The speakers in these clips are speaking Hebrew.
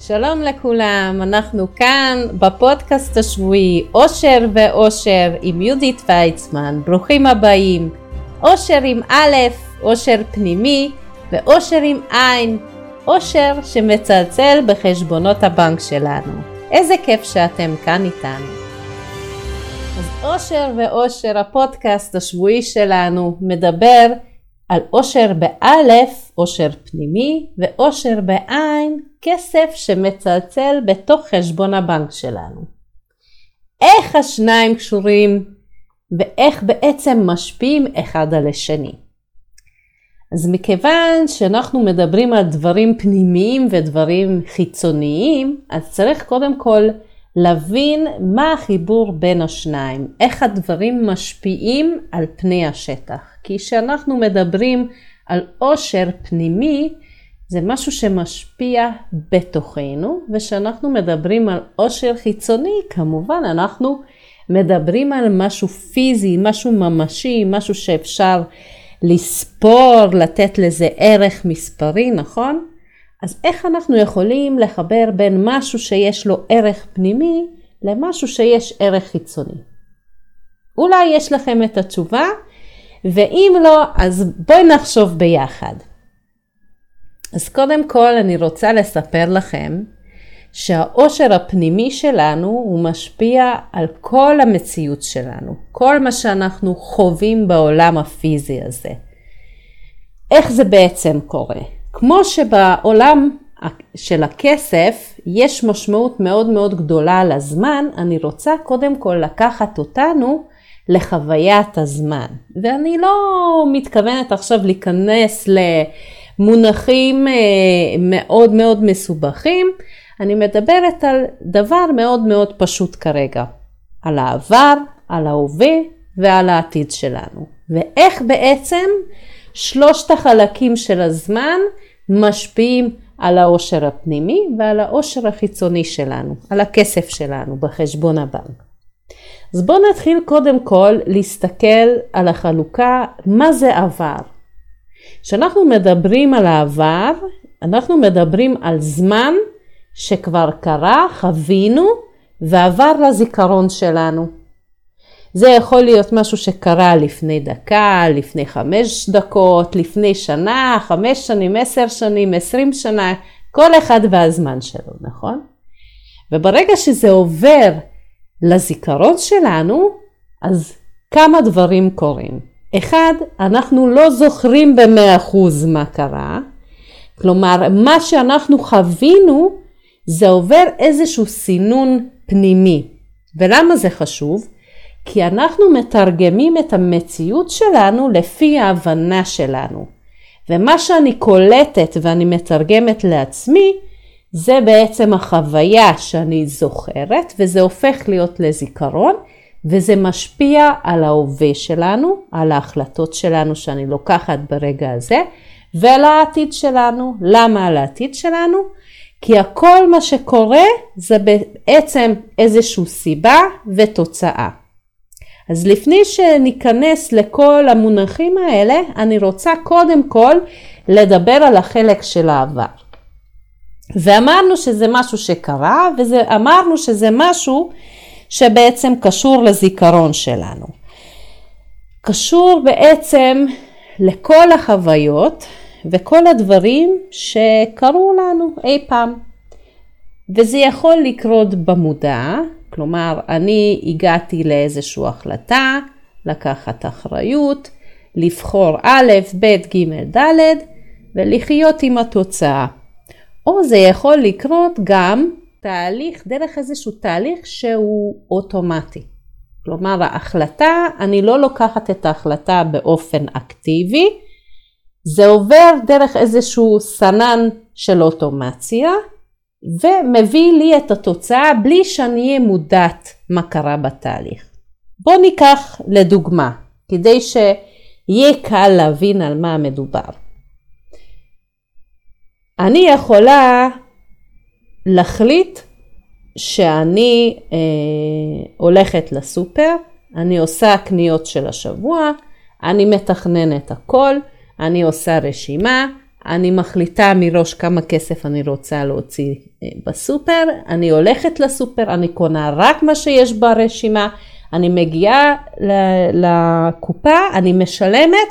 שלום לכולם, אנחנו כאן בפודקאסט השבועי אושר ואושר עם יהודית ויצמן, ברוכים הבאים. אושר עם א', אושר פנימי ואושר עם עין, אושר שמצלצל בחשבונות הבנק שלנו. איזה כיף שאתם כאן איתנו. אז אושר ואושר, הפודקאסט השבועי שלנו מדבר על אושר באלף, אושר פנימי, ואושר בעין, כסף שמצלצל בתוך חשבון הבנק שלנו. איך השניים קשורים ואיך בעצם משפיעים אחד על השני. אז מכיוון שאנחנו מדברים על דברים פנימיים ודברים חיצוניים, אז צריך קודם כל להבין מה החיבור בין השניים, איך הדברים משפיעים על פני השטח. כי כשאנחנו מדברים על עושר פנימי, זה משהו שמשפיע בתוכנו, וכשאנחנו מדברים על עושר חיצוני, כמובן אנחנו מדברים על משהו פיזי, משהו ממשי, משהו שאפשר לספור, לתת לזה ערך מספרי, נכון? אז איך אנחנו יכולים לחבר בין משהו שיש לו ערך פנימי למשהו שיש ערך חיצוני? אולי יש לכם את התשובה, ואם לא, אז בואי נחשוב ביחד. אז קודם כל אני רוצה לספר לכם שהאושר הפנימי שלנו הוא משפיע על כל המציאות שלנו, כל מה שאנחנו חווים בעולם הפיזי הזה. איך זה בעצם קורה? כמו שבעולם של הכסף יש משמעות מאוד מאוד גדולה לזמן, אני רוצה קודם כל לקחת אותנו לחוויית הזמן. ואני לא מתכוונת עכשיו להיכנס למונחים אה, מאוד מאוד מסובכים, אני מדברת על דבר מאוד מאוד פשוט כרגע, על העבר, על ההווה ועל העתיד שלנו. ואיך בעצם שלושת החלקים של הזמן משפיעים על העושר הפנימי ועל העושר החיצוני שלנו, על הכסף שלנו בחשבון הבנק. אז בואו נתחיל קודם כל להסתכל על החלוקה, מה זה עבר. כשאנחנו מדברים על העבר, אנחנו מדברים על זמן שכבר קרה, חווינו, ועבר לזיכרון שלנו. זה יכול להיות משהו שקרה לפני דקה, לפני חמש דקות, לפני שנה, חמש שנים, עשר שנים, עשרים שנה, כל אחד והזמן שלו, נכון? וברגע שזה עובר לזיכרון שלנו, אז כמה דברים קורים. אחד, אנחנו לא זוכרים במאה אחוז מה קרה, כלומר, מה שאנחנו חווינו, זה עובר איזשהו סינון פנימי. ולמה זה חשוב? כי אנחנו מתרגמים את המציאות שלנו לפי ההבנה שלנו. ומה שאני קולטת ואני מתרגמת לעצמי, זה בעצם החוויה שאני זוכרת, וזה הופך להיות לזיכרון, וזה משפיע על ההווה שלנו, על ההחלטות שלנו שאני לוקחת ברגע הזה, ועל העתיד שלנו. למה על העתיד שלנו? כי הכל מה שקורה זה בעצם איזושהי סיבה ותוצאה. אז לפני שניכנס לכל המונחים האלה, אני רוצה קודם כל לדבר על החלק של העבר. ואמרנו שזה משהו שקרה, ואמרנו שזה משהו שבעצם קשור לזיכרון שלנו. קשור בעצם לכל החוויות וכל הדברים שקרו לנו אי פעם. וזה יכול לקרות במודע, כלומר, אני הגעתי לאיזושהי החלטה, לקחת אחריות, לבחור א', ב', ג', ד', ולחיות עם התוצאה. או זה יכול לקרות גם תהליך, דרך איזשהו תהליך שהוא אוטומטי. כלומר, ההחלטה, אני לא לוקחת את ההחלטה באופן אקטיבי, זה עובר דרך איזשהו סנן של אוטומציה, ומביא לי את התוצאה בלי שאני אהיה מודעת מה קרה בתהליך. בואו ניקח לדוגמה, כדי שיהיה קל להבין על מה מדובר. אני יכולה להחליט שאני אה, הולכת לסופר, אני עושה קניות של השבוע, אני מתכננת הכל, אני עושה רשימה, אני מחליטה מראש כמה כסף אני רוצה להוציא אה, בסופר, אני הולכת לסופר, אני קונה רק מה שיש ברשימה, אני מגיעה לקופה, אני משלמת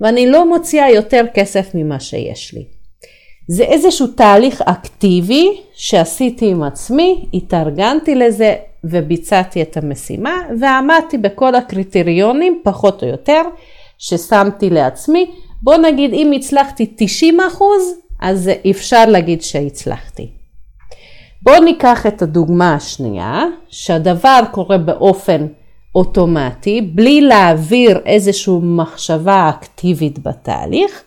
ואני לא מוציאה יותר כסף ממה שיש לי. זה איזשהו תהליך אקטיבי שעשיתי עם עצמי, התארגנתי לזה וביצעתי את המשימה ועמדתי בכל הקריטריונים פחות או יותר ששמתי לעצמי. בוא נגיד אם הצלחתי 90 אחוז אז אפשר להגיד שהצלחתי. בואו ניקח את הדוגמה השנייה שהדבר קורה באופן אוטומטי בלי להעביר איזושהי מחשבה אקטיבית בתהליך.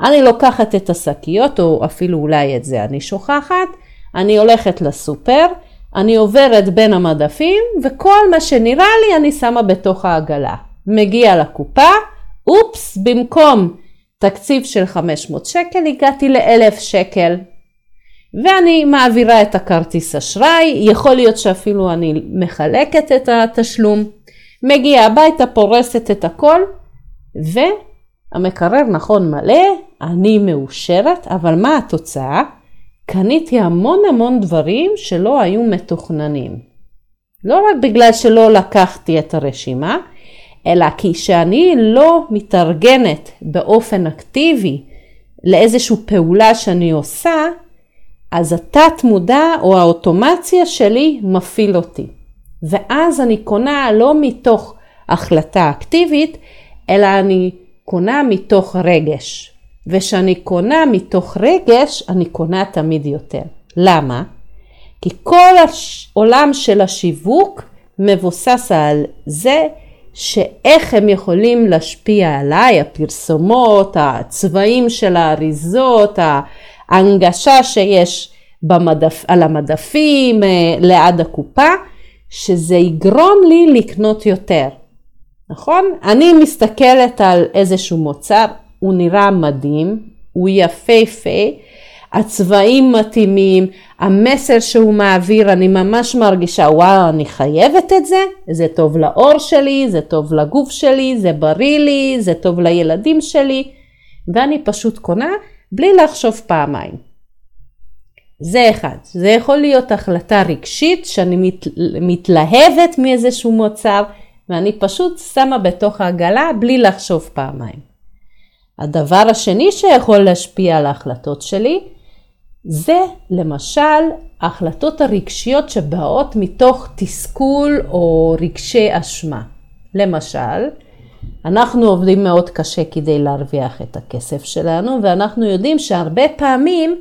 אני לוקחת את השקיות, או אפילו אולי את זה אני שוכחת, אני הולכת לסופר, אני עוברת בין המדפים, וכל מה שנראה לי אני שמה בתוך העגלה. מגיע לקופה, אופס, במקום תקציב של 500 שקל, הגעתי ל-1,000 שקל. ואני מעבירה את הכרטיס אשראי, יכול להיות שאפילו אני מחלקת את התשלום, מגיעה הביתה, פורסת את הכל, ו... המקרר נכון מלא, אני מאושרת, אבל מה התוצאה? קניתי המון המון דברים שלא היו מתוכננים. לא רק בגלל שלא לקחתי את הרשימה, אלא כי שאני לא מתארגנת באופן אקטיבי לאיזושהי פעולה שאני עושה, אז התת מודע או האוטומציה שלי מפעיל אותי. ואז אני קונה לא מתוך החלטה אקטיבית, אלא אני קונה מתוך רגש. וכשאני קונה מתוך רגש, אני קונה תמיד יותר. למה? כי כל העולם של השיווק מבוסס על זה שאיך הם יכולים להשפיע עליי, הפרסומות, הצבעים של האריזות, ההנגשה שיש במדפ, על המדפים, אה, ליד הקופה, שזה יגרום לי לקנות יותר. נכון? אני מסתכלת על איזשהו מוצר, הוא נראה מדהים, הוא יפהפה, הצבעים מתאימים, המסר שהוא מעביר, אני ממש מרגישה, וואו, אני חייבת את זה, זה טוב לאור שלי, זה טוב לגוף שלי, זה בריא לי, זה טוב לילדים שלי, ואני פשוט קונה בלי לחשוב פעמיים. זה אחד. זה יכול להיות החלטה רגשית שאני מת, מתלהבת מאיזשהו מוצר, ואני פשוט שמה בתוך העגלה בלי לחשוב פעמיים. הדבר השני שיכול להשפיע על ההחלטות שלי זה למשל ההחלטות הרגשיות שבאות מתוך תסכול או רגשי אשמה. למשל, אנחנו עובדים מאוד קשה כדי להרוויח את הכסף שלנו ואנחנו יודעים שהרבה פעמים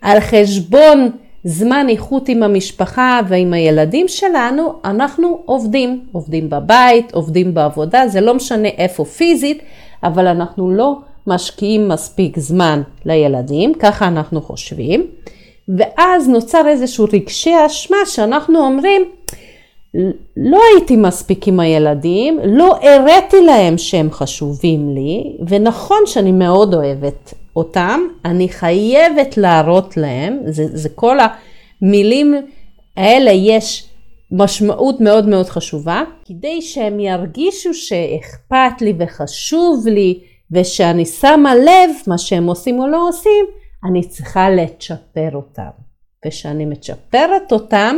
על חשבון זמן איכות עם המשפחה ועם הילדים שלנו, אנחנו עובדים. עובדים בבית, עובדים בעבודה, זה לא משנה איפה פיזית, אבל אנחנו לא משקיעים מספיק זמן לילדים, ככה אנחנו חושבים. ואז נוצר איזשהו רגשי אשמה שאנחנו אומרים, לא הייתי מספיק עם הילדים, לא הראתי להם שהם חשובים לי, ונכון שאני מאוד אוהבת אותם, אני חייבת להראות להם, זה, זה כל המילים האלה יש משמעות מאוד מאוד חשובה, כדי שהם ירגישו שאכפת לי וחשוב לי ושאני שמה לב מה שהם עושים או לא עושים, אני צריכה לצ'פר אותם. וכשאני מצ'פרת אותם,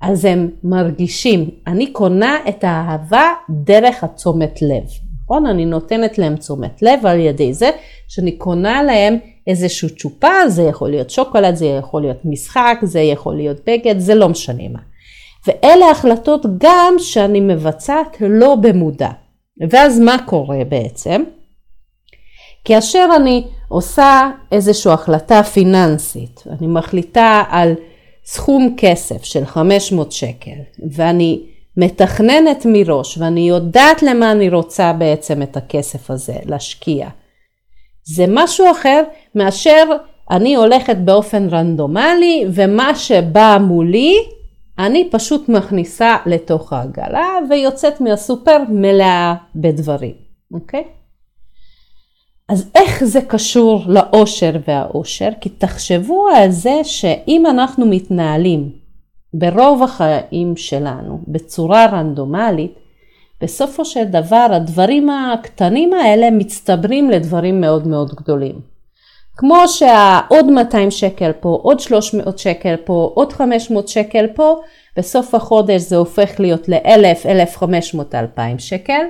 אז הם מרגישים, אני קונה את האהבה דרך התשומת לב. נכון? אני נותנת להם תשומת לב על ידי זה שאני קונה להם איזשהו צ'ופה, זה יכול להיות שוקולד, זה יכול להיות משחק, זה יכול להיות בגד, זה לא משנה מה. ואלה החלטות גם שאני מבצעת לא במודע. ואז מה קורה בעצם? כאשר אני עושה איזושהי החלטה פיננסית, אני מחליטה על סכום כסף של 500 שקל ואני מתכננת מראש ואני יודעת למה אני רוצה בעצם את הכסף הזה להשקיע. זה משהו אחר מאשר אני הולכת באופן רנדומלי ומה שבא מולי אני פשוט מכניסה לתוך העגלה ויוצאת מהסופר מלאה בדברים, אוקיי? אז איך זה קשור לאושר והאושר? כי תחשבו על זה שאם אנחנו מתנהלים ברוב החיים שלנו בצורה רנדומלית, בסופו של דבר הדברים הקטנים האלה מצטברים לדברים מאוד מאוד גדולים. כמו שהעוד 200 שקל פה, עוד 300 שקל פה, עוד 500 שקל פה, בסוף החודש זה הופך להיות ל-1,000, 1,500, 2,000 שקל.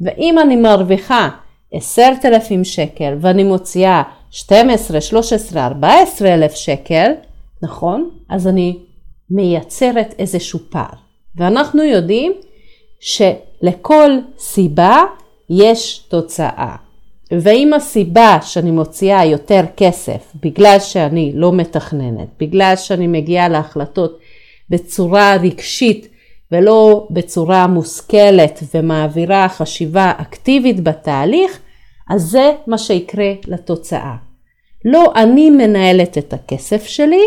ואם אני מרוויחה 10,000 שקל ואני מוציאה 12, 13, 14 אלף שקל, נכון? אז אני מייצרת איזשהו פער. ואנחנו יודעים שלכל סיבה יש תוצאה. ואם הסיבה שאני מוציאה יותר כסף בגלל שאני לא מתכננת, בגלל שאני מגיעה להחלטות בצורה רגשית ולא בצורה מושכלת ומעבירה חשיבה אקטיבית בתהליך, אז זה מה שיקרה לתוצאה. לא אני מנהלת את הכסף שלי,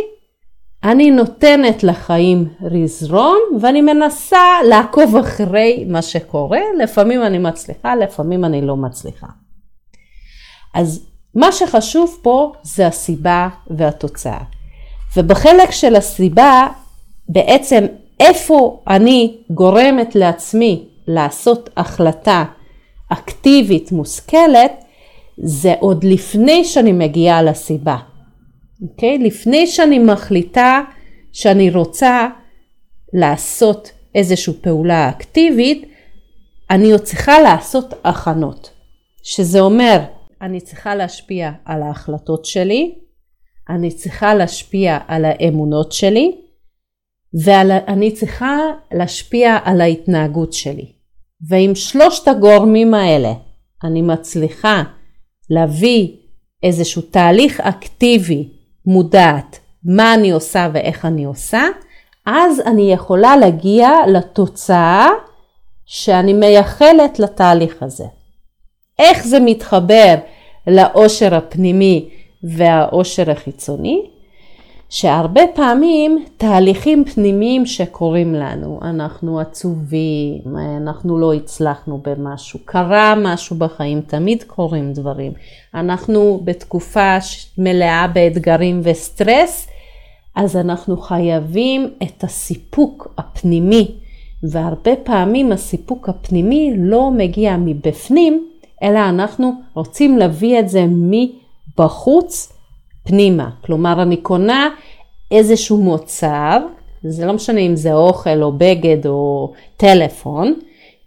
אני נותנת לחיים לזרום ואני מנסה לעקוב אחרי מה שקורה, לפעמים אני מצליחה, לפעמים אני לא מצליחה. אז מה שחשוב פה זה הסיבה והתוצאה. ובחלק של הסיבה, בעצם איפה אני גורמת לעצמי לעשות החלטה אקטיבית מושכלת, זה עוד לפני שאני מגיעה לסיבה. אוקיי? Okay? לפני שאני מחליטה שאני רוצה לעשות איזושהי פעולה אקטיבית, אני עוד צריכה לעשות הכנות. שזה אומר, אני צריכה להשפיע על ההחלטות שלי, אני צריכה להשפיע על האמונות שלי, ואני צריכה להשפיע על ההתנהגות שלי. ועם שלושת הגורמים האלה אני מצליחה להביא איזשהו תהליך אקטיבי מודעת מה אני עושה ואיך אני עושה, אז אני יכולה להגיע לתוצאה שאני מייחלת לתהליך הזה. איך זה מתחבר לאושר הפנימי והאושר החיצוני? שהרבה פעמים תהליכים פנימיים שקורים לנו, אנחנו עצובים, אנחנו לא הצלחנו במשהו, קרה משהו בחיים, תמיד קורים דברים. אנחנו בתקופה מלאה באתגרים וסטרס, אז אנחנו חייבים את הסיפוק הפנימי, והרבה פעמים הסיפוק הפנימי לא מגיע מבפנים, אלא אנחנו רוצים להביא את זה מבחוץ פנימה. כלומר, אני קונה איזשהו מוצר, זה לא משנה אם זה אוכל או בגד או טלפון,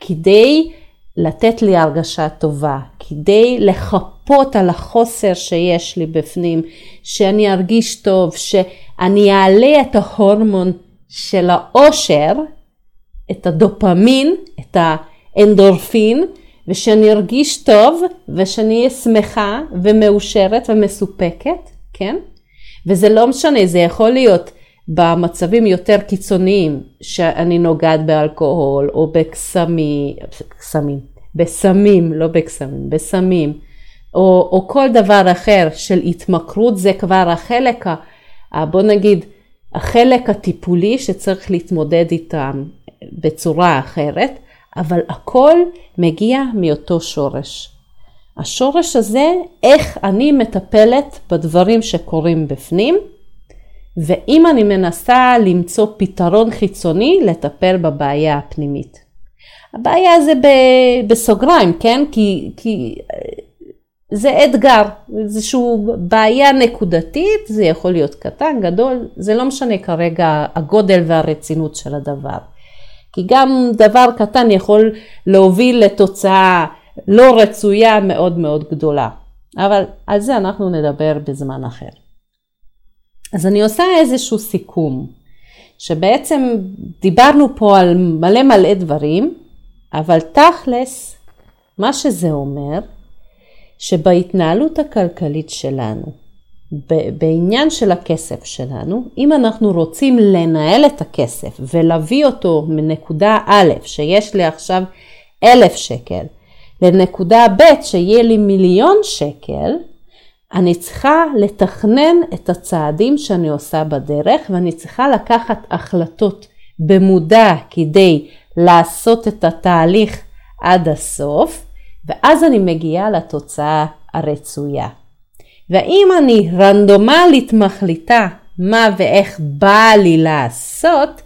כדי לתת לי הרגשה טובה, כדי לחפות על החוסר שיש לי בפנים, שאני ארגיש טוב, שאני אעלה את ההורמון של האושר, את הדופמין, את האנדורפין, ושאני ארגיש טוב ושאני אהיה שמחה ומאושרת ומסופקת, כן? וזה לא משנה, זה יכול להיות במצבים יותר קיצוניים שאני נוגעת באלכוהול או בקסמים, קסמים, בסמים, לא בקסמים, בסמים, או, או כל דבר אחר של התמכרות, זה כבר החלק, בוא נגיד, החלק הטיפולי שצריך להתמודד איתם בצורה אחרת, אבל הכל מגיע מאותו שורש. השורש הזה, איך אני מטפלת בדברים שקורים בפנים, ואם אני מנסה למצוא פתרון חיצוני, לטפל בבעיה הפנימית. הבעיה זה בסוגריים, כן? כי, כי זה אתגר, איזושהי בעיה נקודתית, זה יכול להיות קטן, גדול, זה לא משנה כרגע הגודל והרצינות של הדבר. כי גם דבר קטן יכול להוביל לתוצאה לא רצויה מאוד מאוד גדולה. אבל על זה אנחנו נדבר בזמן אחר. אז אני עושה איזשהו סיכום, שבעצם דיברנו פה על מלא מלא דברים, אבל תכלס, מה שזה אומר, שבהתנהלות הכלכלית שלנו, בעניין של הכסף שלנו, אם אנחנו רוצים לנהל את הכסף ולהביא אותו מנקודה א', שיש לי עכשיו אלף שקל, לנקודה ב' שיהיה לי מיליון שקל, אני צריכה לתכנן את הצעדים שאני עושה בדרך ואני צריכה לקחת החלטות במודע כדי לעשות את התהליך עד הסוף ואז אני מגיעה לתוצאה הרצויה. ואם אני רנדומלית מחליטה מה ואיך בא לי לעשות,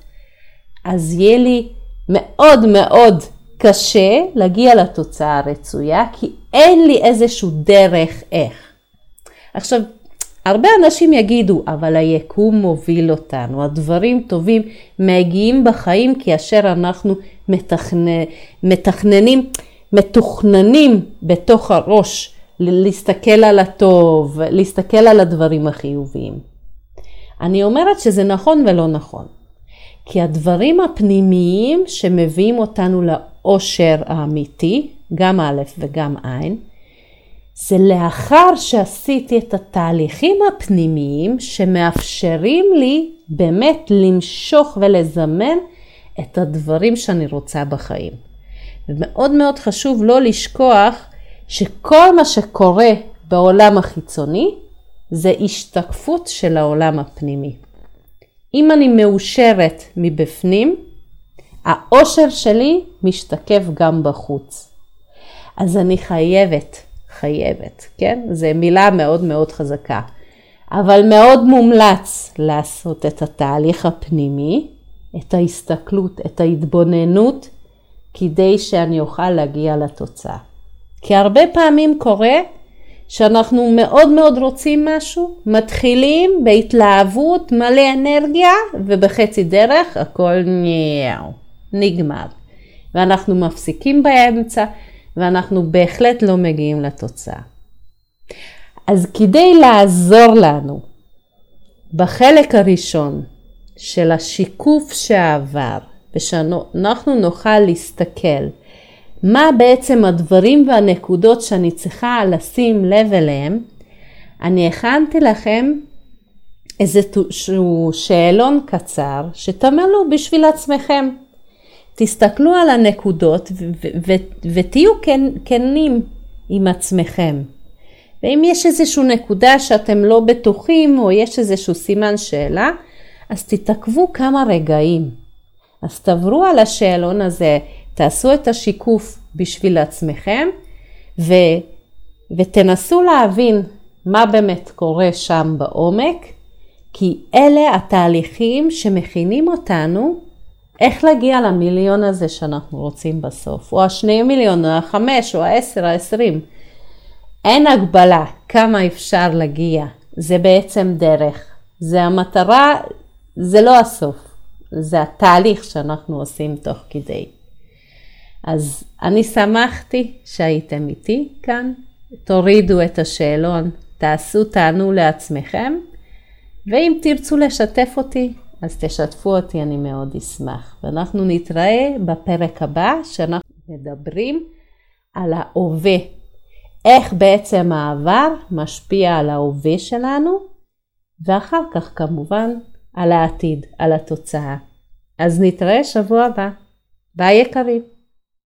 אז יהיה לי מאוד מאוד קשה להגיע לתוצאה הרצויה, כי אין לי איזשהו דרך איך. עכשיו, הרבה אנשים יגידו, אבל היקום מוביל אותנו, הדברים טובים מגיעים בחיים כאשר אנחנו מתכנ... מתכננים, מתוכננים בתוך הראש להסתכל על הטוב, להסתכל על הדברים החיוביים. אני אומרת שזה נכון ולא נכון. כי הדברים הפנימיים שמביאים אותנו לאושר האמיתי, גם א' וגם ע', זה לאחר שעשיתי את התהליכים הפנימיים שמאפשרים לי באמת למשוך ולזמן את הדברים שאני רוצה בחיים. ומאוד מאוד חשוב לא לשכוח שכל מה שקורה בעולם החיצוני זה השתקפות של העולם הפנימי. אם אני מאושרת מבפנים, האושר שלי משתקף גם בחוץ. אז אני חייבת, חייבת, כן? זו מילה מאוד מאוד חזקה. אבל מאוד מומלץ לעשות את התהליך הפנימי, את ההסתכלות, את ההתבוננות, כדי שאני אוכל להגיע לתוצאה. כי הרבה פעמים קורה שאנחנו מאוד מאוד רוצים משהו, מתחילים בהתלהבות, מלא אנרגיה, ובחצי דרך הכל נגמר. ואנחנו מפסיקים באמצע, ואנחנו בהחלט לא מגיעים לתוצאה. אז כדי לעזור לנו בחלק הראשון של השיקוף שעבר, ושאנחנו נוכל להסתכל מה בעצם הדברים והנקודות שאני צריכה לשים לב אליהם, אני הכנתי לכם איזשהו שאלון קצר שתמלאו בשביל עצמכם. תסתכלו על הנקודות ותהיו כן, כנים עם עצמכם. ואם יש איזושהי נקודה שאתם לא בטוחים או יש איזשהו סימן שאלה, אז תתעכבו כמה רגעים. אז תעברו על השאלון הזה, תעשו את השיקוף בשביל עצמכם ו, ותנסו להבין מה באמת קורה שם בעומק, כי אלה התהליכים שמכינים אותנו איך להגיע למיליון הזה שאנחנו רוצים בסוף, או השני מיליון, או החמש, או העשר, העשרים. אין הגבלה כמה אפשר להגיע, זה בעצם דרך. זה המטרה, זה לא הסוף, זה התהליך שאנחנו עושים תוך כדי. אז אני שמחתי שהייתם איתי כאן, תורידו את השאלון, תעשו, תענו לעצמכם, ואם תרצו לשתף אותי, אז תשתפו אותי, אני מאוד אשמח. ואנחנו נתראה בפרק הבא, שאנחנו מדברים על ההווה. איך בעצם העבר משפיע על ההווה שלנו, ואחר כך כמובן על העתיד, על התוצאה. אז נתראה שבוע הבא. ביי יקרים.